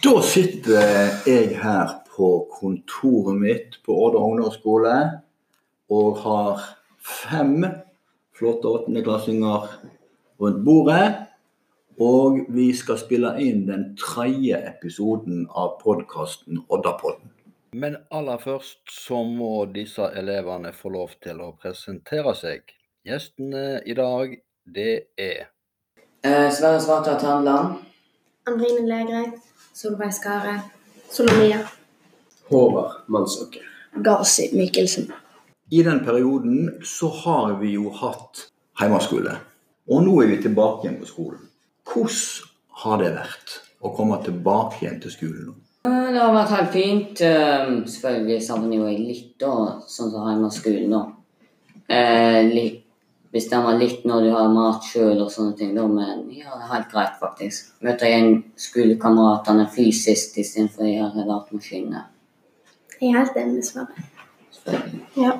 Da sitter jeg her på kontoret mitt på Odda ungdomsskole og har fem flotte åttendeklassinger rundt bordet. Og vi skal spille inn den tredje episoden av podkasten Oddapodden. Men aller først så må disse elevene få lov til å presentere seg. Gjestene i dag, det er Eh, Sverre Svartad Tandland. Andrine Legre. Solveig Skare. Solomia. Håvard Mannsåker. Gazi Mikkelsen. I den perioden så har vi jo hatt hjemmeskole. Og nå er vi tilbake igjen på skolen. Hvordan har det vært å komme tilbake igjen til skolen nå? Det har vært helt fint. Eh, Selvfølgelig savner jeg litt, da, sånn som hjemmeskolen. nå. Eh, Bestemmer litt når du har mat sjøl og sånne ting, da, men ja, det er helt greit, faktisk. Møter igjen skolekameratene fysisk istedenfor å gjøre datamaskinene. Jeg er helt enig med Sverre. Ja.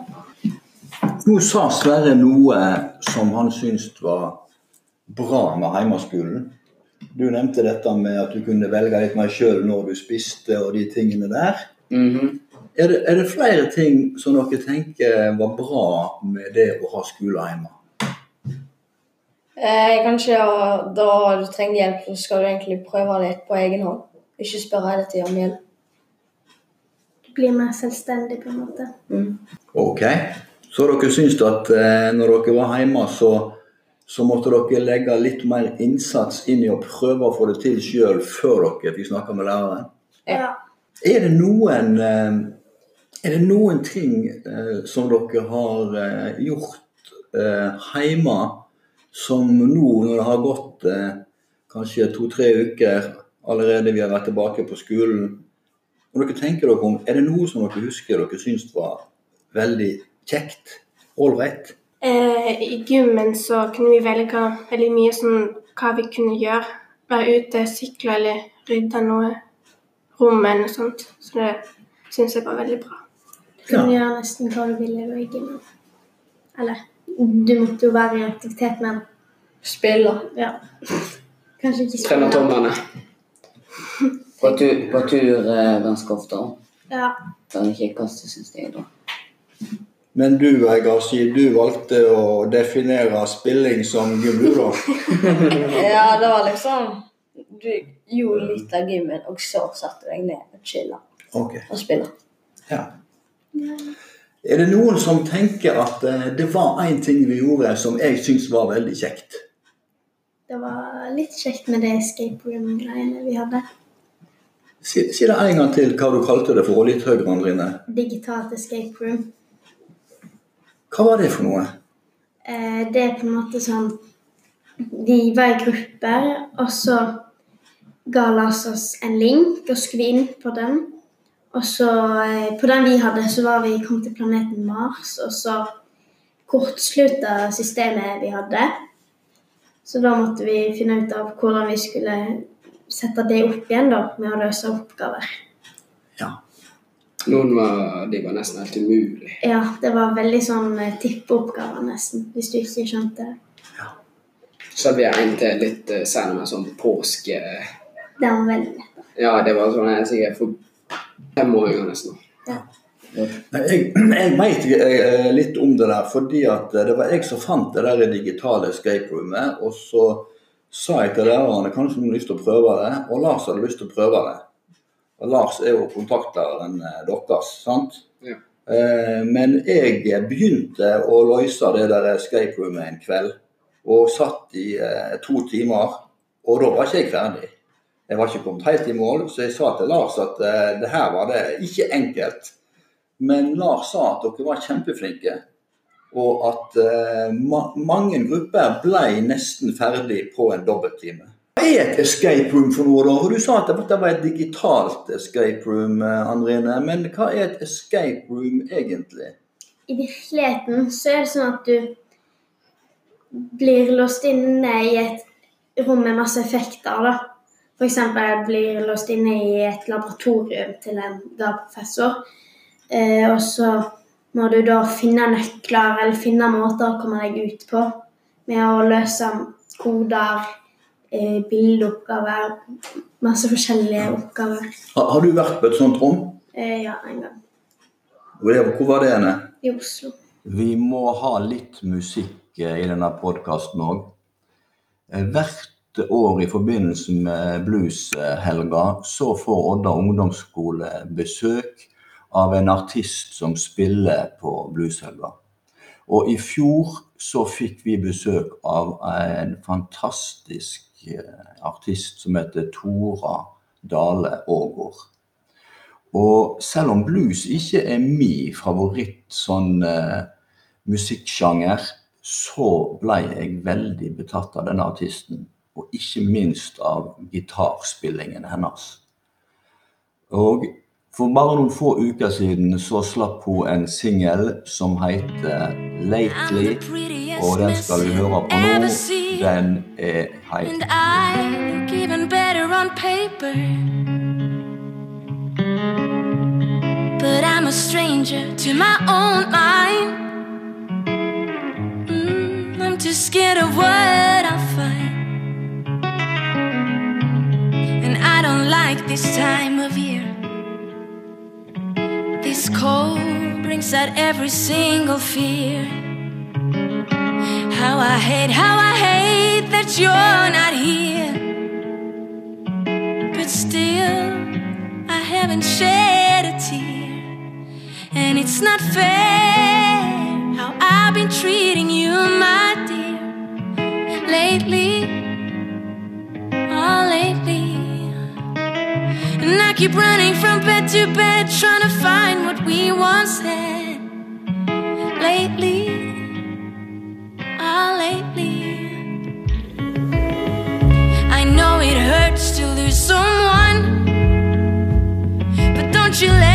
Nå sa Sverre noe som han syntes var bra med heimeskolen. Du nevnte dette med at du kunne velge litt mer sjøl når du spiste og de tingene der. Mhm. Er det, er det flere ting som dere tenker var bra med det å ha skole hjemme? Eh, kanskje ja, da du trenger hjelp, så skal du egentlig prøve litt på egen hånd. Ikke spørre hele tida om hjelp. Du blir mer selvstendig, på en måte. Ok, så dere syns at eh, når dere var hjemme, så, så måtte dere legge litt mer innsats inn i å prøve å få det til sjøl før dere fikk snakke med læreren? Ja. Er det noen, eh, er det noen ting eh, som dere har eh, gjort eh, hjemme som nå, når det har gått eh, kanskje to-tre uker allerede vi har vært tilbake på skolen Og dere tenker dere om, Er det noe som dere husker dere syns var veldig kjekt? Ålreit? Eh, I gymmen så kunne vi velge veldig mye sånn hva vi kunne gjøre. Være ute, sykle eller rydde noe rom eller noe sånt. Så det syns jeg var veldig bra. Du kunne gjøre nesten hva du ville i gymmen. Eller du måtte jo være i aktivitet, men Spille. ja. Kanskje ikke spille. Trene tommene. På tur, på tur eh, ganske ofte òg. Ja. For det kikkaste, syns jeg. da. Men du, Gazi, du valgte å definere spilling som gym, du da? Ja, det var liksom Du gjorde litt av gymmen, og så satte du deg ned og chilla Ok. og spilla. Ja. Er det noen som tenker at eh, det var én ting vi gjorde som jeg syns var veldig kjekt? Det var litt kjekt med det escape room-greiene vi hadde. Si, si det en gang til hva du kalte det for, og litt høyere, Andrine. Digitalt escape room. Hva var det for noe? Eh, det er på en måte sånn Vi var i grupper, og så ga Lars oss en link, og skulle vi inn på den. Og så eh, På den vi hadde, så var vi kommet til planeten Mars, og så kortslutta systemet vi hadde. Så da måtte vi finne ut av hvordan vi skulle sette det opp igjen da, med å løse oppgaver. Ja. Noen var, de var nesten helt umulige. Ja, det var veldig sånn eh, tippeoppgaver nesten, hvis du ikke skjønte det. Så hadde vi en til litt uh, senere med sånn påske... Det var veldig lett. Ja, det var sånn jeg sikkert for femåringer nesten. Ja. Jeg, jeg vet eh, litt om det der, fordi at eh, det var jeg som fant det der digitale escape roomet. Og så sa jeg til lærerne kanskje hun har lyst til å prøve det, og Lars hadde lyst til å prøve det. Og Lars er jo kontaktlæreren eh, deres, sant? Ja. Eh, Men jeg begynte å løse det der escape roomet en kveld, og satt i eh, to timer. Og da var ikke jeg ferdig. Jeg var ikke kommet helt i mål, så jeg sa til Lars at uh, det her var det ikke enkelt. Men Lars sa at dere var kjempeflinke, og at uh, ma mange grupper ble nesten ferdig på en dobbelttime. Hva er et escape room for noe, da? Du sa at det var et digitalt escape room, eh, Andrine. Men hva er et escape room egentlig? I virkeligheten så er det sånn at du blir låst inne i et rom med masse effekter. da. F.eks. blir låst inne i et laboratorium til en DA-professor. Eh, og så må du da finne nøkler eller finne måter å komme deg ut på med å løse koder, eh, bildeoppgaver. Masse forskjellige oppgaver. Har, har du vært på et sånt rom? Eh, ja, en gang. Hvor var det henne? I Oslo. Vi må ha litt musikk eh, i denne podkasten òg. Hvert år i forbindelse med blueshelga så får Odda ungdomsskole besøk av en artist som spiller på blueshelga. Og i fjor så fikk vi besøk av en fantastisk eh, artist som heter Tora Dale Aagaard. Og selv om blues ikke er min favoritt sånn uh, musikksjanger, så ble jeg veldig betatt av denne artisten. Og ikke minst av gitarspillingen hennes. Og for bare noen få uker siden så slapp hun en singel som heter 'Lately'. Og den skal vi høre på nå. Den er helt. But I'm a stranger to my own mind. Mm, I'm too scared of what like this time of year. This cold brings out every single fear. How I hate, how I hate that you're not here. But still, I haven't shed a tear. And it's not fair how I've been treating you, my dear. Lately, keep running from bed to bed, trying to find what we once had. Lately, ah, lately. I know it hurts to lose someone, but don't you let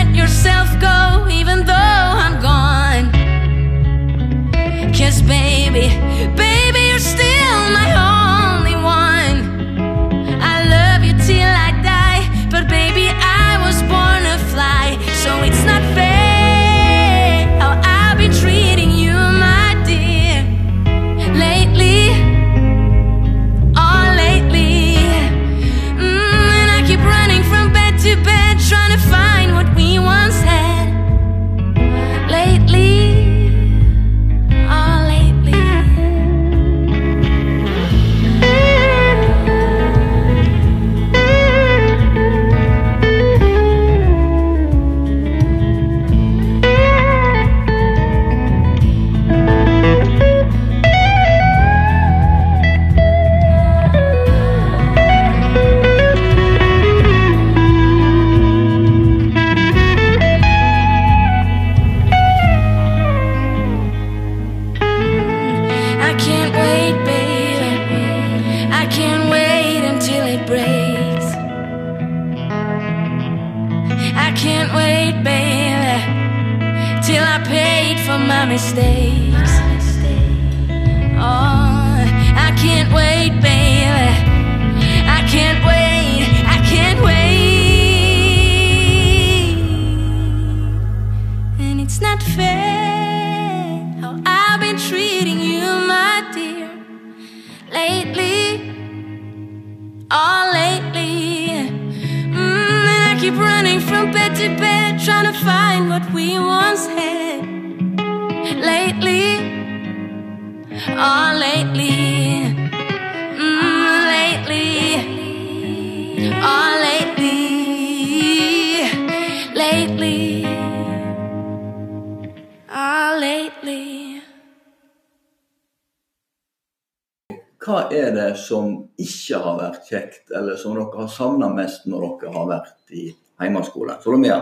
Hva er det som ikke har vært kjekt, eller som dere har savna mest når dere har vært i hjemmeskole? Solomia?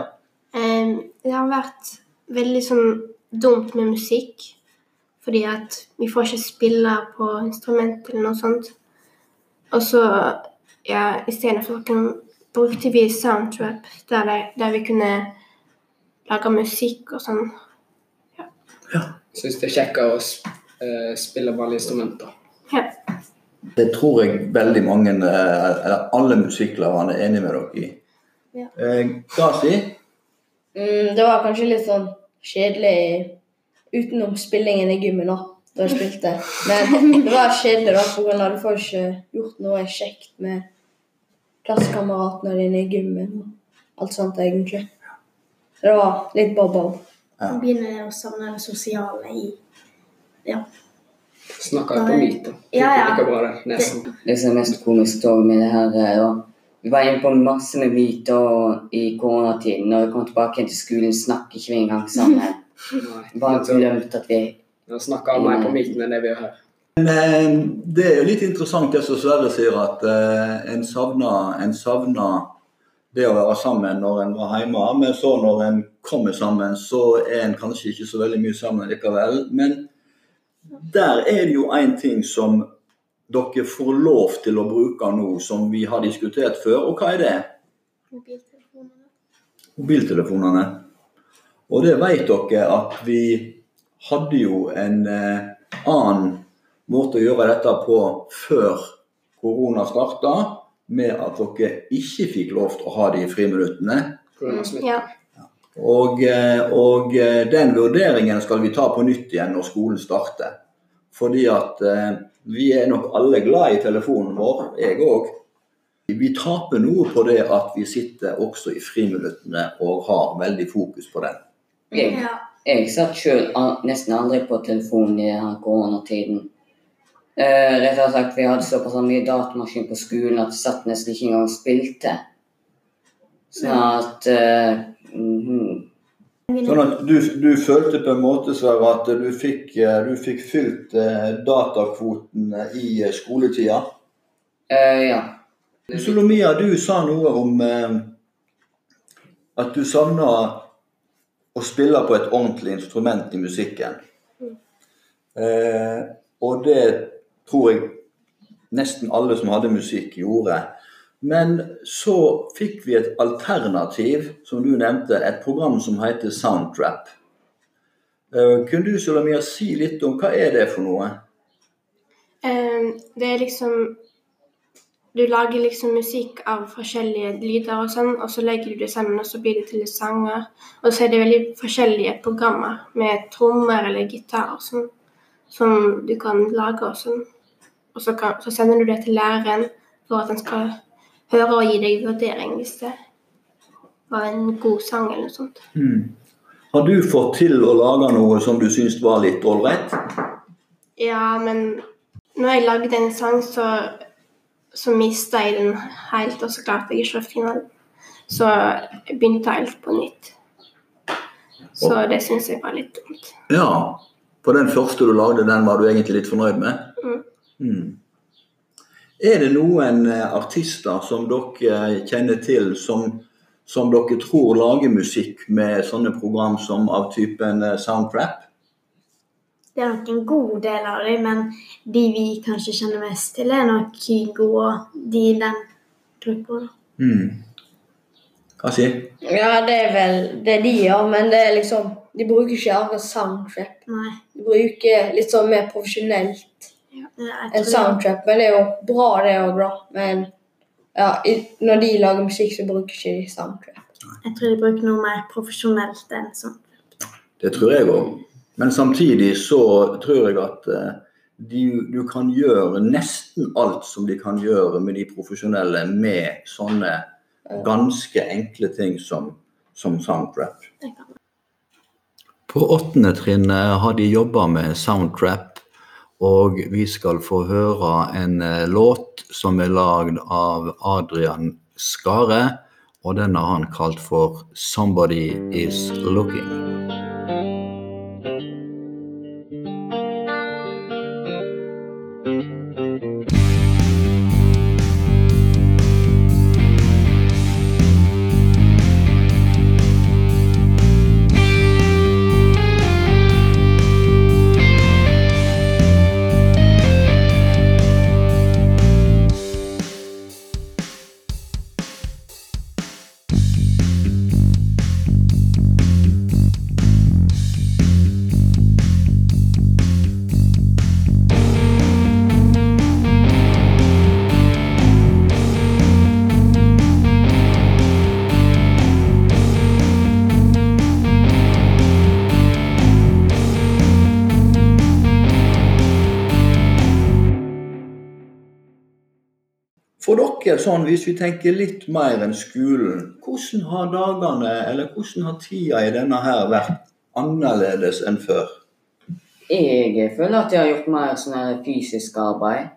Eh, det har vært veldig sånn dumt med musikk. Fordi at vi får ikke spille på instrument eller noe sånt. Og så ja, istedenfor brukte vi soundtrap, der, det, der vi kunne lage musikk og sånn. Ja. Syns det er kjekkere å sp- eh, spille vanlige instrumenter. Ja. Det tror jeg veldig mange, eh, eller alle musikklærerne er enig med dere i. Ja. Eh, Gazi? Mm, det var kanskje litt sånn kjedelig utenom spillingen i gymmen, òg, da jeg spilte. Men det var kjedelig, da, for grunn av du får ikke gjort noe kjekt med klassekameratene dine i gymmen og alt sånt, egentlig. Så det var litt bob-bob. Man begynner å savne det sosiale i Ja. Snakker på myt, da. Ja, ja. Like bra det. Det som er mest komisk med det her, er at Vi var inne på masse med myter i koronatiden. Når vi kom tilbake til skolen, snakker ikke vi engang sammen. Bare glemt at vi Nå snakker alle mer på myten enn det vi gjør her. Men eh, det er jo litt interessant det som Sverre sier, at eh, en savner en savner det å være sammen når en var hjemme. Men så når en kommer sammen, så er en kanskje ikke så veldig mye sammen likevel. Men der er det jo én ting som dere får lov til å bruke nå, som vi har diskutert før. Og hva er det? Mobiltelefonene. Mobiltelefonene. Og det vet dere at vi hadde jo en eh, annen måte å gjøre dette på før korona starta, med at dere ikke fikk lov til å ha de friminuttene. Av smitte. Ja. Og, eh, og eh, den vurderingen skal vi ta på nytt igjen når skolen starter. Fordi at eh, vi er nok alle glad i telefonen vår, jeg òg. Vi taper noe på det at vi sitter også i friminuttene og har veldig fokus på den. Jeg, jeg satt sjøl nesten aldri på telefonen i denne koronatiden. Eh, rett og slett, Vi hadde såpass mye datamaskin på skolen at vi satt nesten ikke engang og spilte. Sånn at eh, -hmm. Sånn at du, du følte på en måte Sverre, at du fikk, eh, du fikk fylt eh, datakvoten i eh, skoletida. Eh, Ja. Solomia, du sa noe om eh, at du savna å spille på et ordentlig instrument i musikken. Eh, og det tror jeg nesten alle som hadde musikk, gjorde. Men så fikk vi et alternativ, som du nevnte, et program som heter Soundtrap. Uh, kunne du Solomia, si litt om hva er det for noe? Uh, det er liksom Du lager liksom musikk av forskjellige lyder og sånn, og så legger du det sammen, og så blir det til sanger. Og så er det veldig forskjellige programmer med trommer eller gitar og sånn, som du kan lage og sånn. Og så, kan, så sender du det til læreren for at han skal høre og gi deg vurdering hvis det var en god sang eller noe sånt. Har du fått til å lage noe som du syns var litt ålreit? Ja, men når jeg lagde en sang, så, så mista jeg den helt, og så klarte jeg ikke å finne den. Så jeg begynte helt på nytt. Så det syns jeg var litt dumt. Ja. For den første du lagde, den var du egentlig litt fornøyd med? Mm. Mm. Er det noen eh, artister som dere kjenner til som, som dere tror lager musikk med sånne program som av typen eh, Soundtrap? Det er nok en god del av dem, men de vi kanskje kjenner mest til, er nok Kygo og de i den gruppa. Mm. Hva sier Ja, det er vel det de gjør, men det er liksom De bruker ikke akkurat soundtrap. Nei. De bruker litt sånn mer profesjonelt Jeg soundtrack. Men det er jo bra, det òg, da. Men ja, i, når de lager musikk, så bruker ikke de soundtrap. jeg tror de bruker noe mer profesjonelt enn sånn. Det tror jeg òg. Men samtidig så tror jeg at eh, de, du kan gjøre nesten alt som de kan gjøre med de profesjonelle med sånne ganske enkle ting som, som soundtrap. På åttende trinn eh, har de jobba med soundtrap, og vi skal få høre en eh, låt som er lagd av Adrian Skare, og den har han kalt for 'Somebody Is Looking'. Dere sånn, hvis vi tenker litt mer enn skolen, hvordan har dagene, eller hvordan har tida i denne her vært annerledes enn før? Jeg føler at jeg har gjort mer sånn her fysisk arbeid.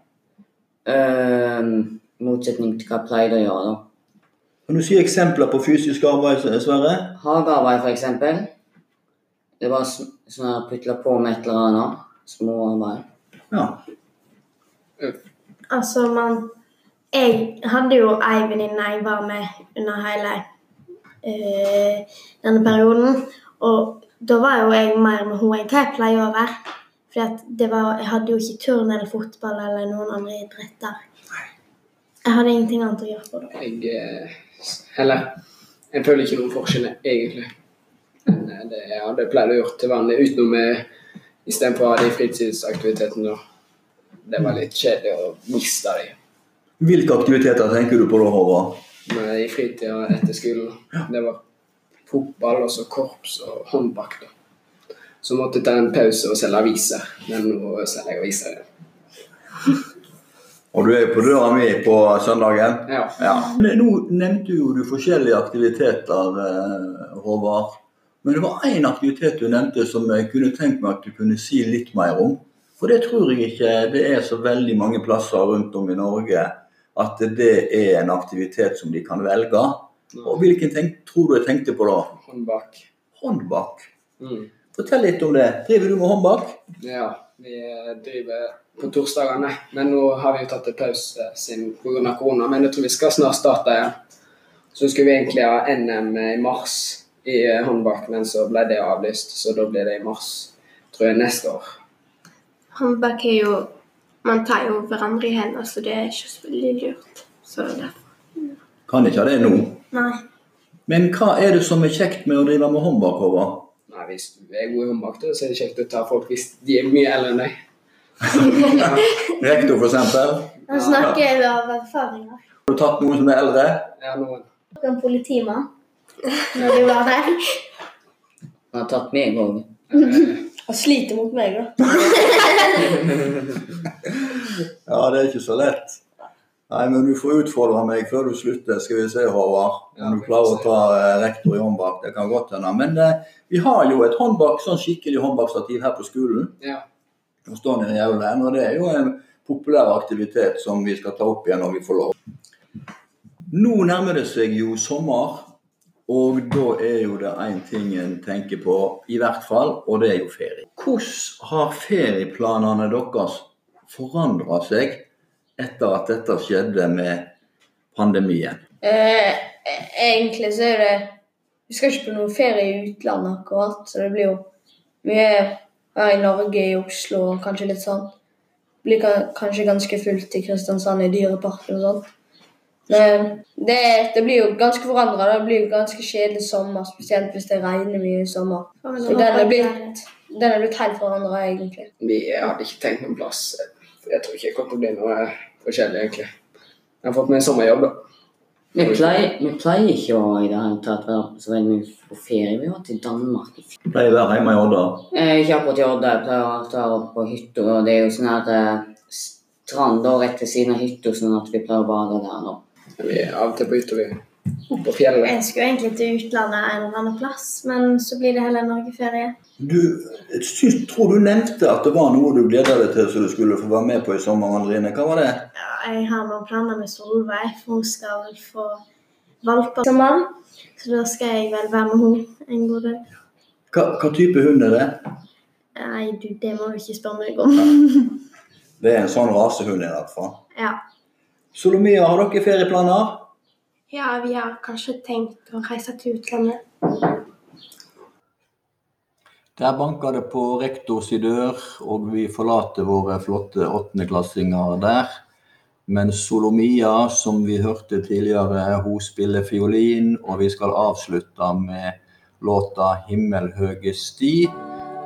Um, motsetning til hva jeg pleide å gjøre. da. Kan du si eksempler på fysisk arbeid, Sverre? Hagearbeid, for eksempel. Det var sånn å putle på med et eller annet. Småarbeid. Ja. Altså, man Jeg hadde jo ei venninne jeg var med under hele uh, denne perioden. Og da var jo jeg mer med henne enn hva jeg pleier å være. For det jeg hadde jo ikke turn eller fotball eller noen andre idretter. Jeg hadde ingenting annet å gjøre på da. Jeg heller. Eller jeg føler ikke noen forskjell, egentlig. Men eh, det jeg hadde pleid å gjøre til vanlig utenom eh, istedenfor å ha de fritidsaktivitetene. Det var litt kjedelig å miste dem Hvilke aktiviteter tenker du på da, Håvard? i fritida etter skolen. Det var fotball, og så korps og håndbak. da. Så måtte jeg ta en pause og selge aviser. Men nå selger jeg aviser igjen. Og du er jo på døra mi på søndagen? Ja. Ja. Nå nevnte jo du forskjellige aktiviteter, eh, Håvard. Men det var én aktivitet du nevnte som jeg kunne tenkt meg at du kunne si litt mer om. For det tror jeg ikke det er så veldig mange plasser rundt om i Norge at det er en aktivitet som de kan velge. Og hvilken tenk, tror du jeg tenkte på da? Håndbak. Håndbak. Mm. Fortell litt om det. Driver du med håndbak? Ja, vi driver på torsdagene. Men nå har vi jo tatt en pause siden pga. korona. Men jeg tror vi skal snart starte igjen. Så skulle vi egentlig ha NM i mars i eh, håndbak, men så ble det avlyst. Så da blir det i mars, tror jeg, neste år. Håndbak er jo Man tar jo hverandre i hendene, så det er ikke så veldig lurt. Så derfor Kan ikke ha det nå. Nei. Men hva er det som er kjekt med å drive med håndbak, Håvard? Nei, Hvis du er god i håndbak, så er det kjekt å ta folk hvis de er mye eldre enn deg. Rektor, for eksempel. Han snakker av erfaringer. Har du tatt noen som er eldre? Ja, noen. En politimann når du var der. Han har tatt meg en gang. Han sliter mot meg, da. Ja, det er ikke så lett. Nei, men du får utfordre meg før du slutter, skal vi se, Håvard. Om du klarer å ta eh, rektor i håndbak. Det kan godt hende. Men eh, vi har jo et håndbak, sånn skikkelig håndbakstativ her på skolen. Ja. i aulaen, og det er jo en populær aktivitet som vi skal ta opp igjen når vi får lov. Nå nærmer det seg jo sommer, og da er jo det én ting en tenker på, i hvert fall, og det er jo ferie. Hvordan har ferieplanene deres forandra seg etter at dette skjedde med pandemien? Eh, egentlig så er det Vi skal ikke på noen ferie i utlandet akkurat, så det blir jo mye her i Norge, i Oslo og kanskje litt sånn. Det blir kanskje ganske fullt i Kristiansand, i Dyreparken og sånn. Men det, det blir jo ganske forandra. Det blir jo ganske kjedelig sommer, spesielt hvis det regner mye i sommer. Så den er blitt, den er blitt helt forandra, egentlig. Vi hadde ikke tenkt noen plass. Jeg tror ikke det kommer til å bli noe forskjellig, egentlig. Jeg har fått meg sommerjobb, da. Vi pleier, vi pleier ikke å i det hele tatt være så veldig mye på ferie. Vi var til Danmark Du. Pleier å være hjemme i Odda. Eh, ikke akkurat i Odda, jeg pleier å å være på hytta. Det er jo sånn her eh, strand rett ved siden av hytta, sånn at vi pleier å bade der nå. Vi er av og til på hytta, vi. På fjellet. Jeg skulle egentlig til utlandet en eller annen plass, men så blir det heller Norgeferie. Du, jeg syns, tror du nevnte at det var noe du gleda deg til som du skulle få være med på i sommer, Andrine. Hva var det? Ja, jeg har noen planer med Solveig, for hun skal vel få valper i sommer. Så da skal jeg vel være med henne en god del. Hva, hva type hund er det? Nei, du, det må du ikke spørre meg om. Det er en sånn rasehund i hvert fall. Ja. Solomia, har dere ferieplaner? Ja, vi har kanskje tenkt å reise til utlandet. Der banker det på rektors dør, og vi forlater våre flotte åttendeklassinger der. Men Solomia, som vi hørte tidligere, hun spiller fiolin, og vi skal avslutte med låta 'Himmelhøge sti',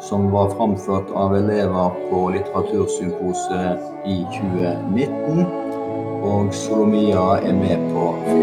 som var framført av elever på Litteratursymposet i 2019. Og Solomia er med på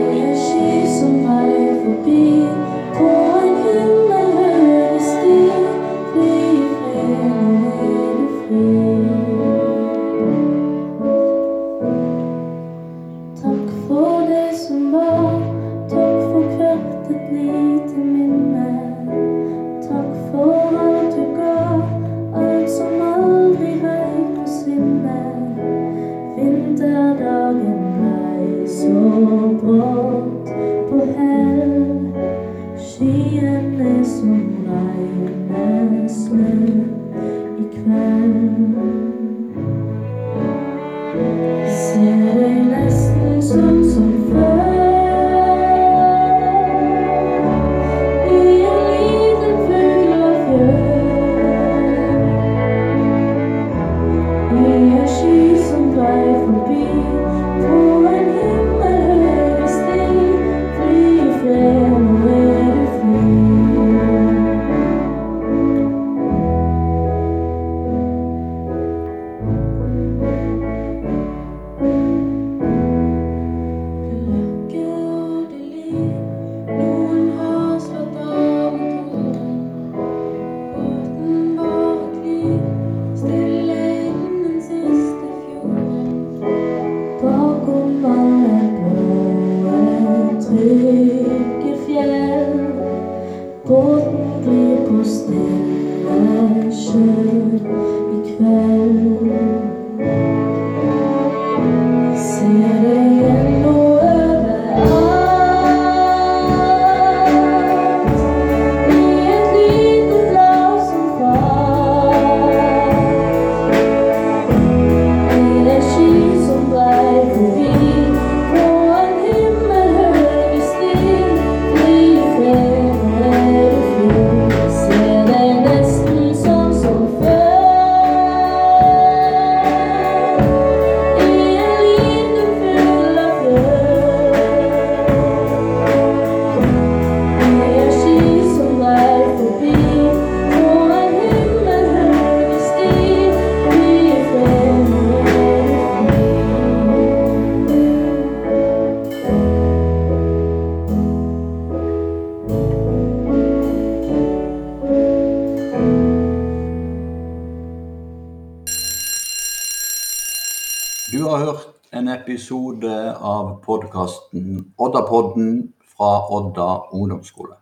podkasten Oddapodden fra Odda ungdomsskole.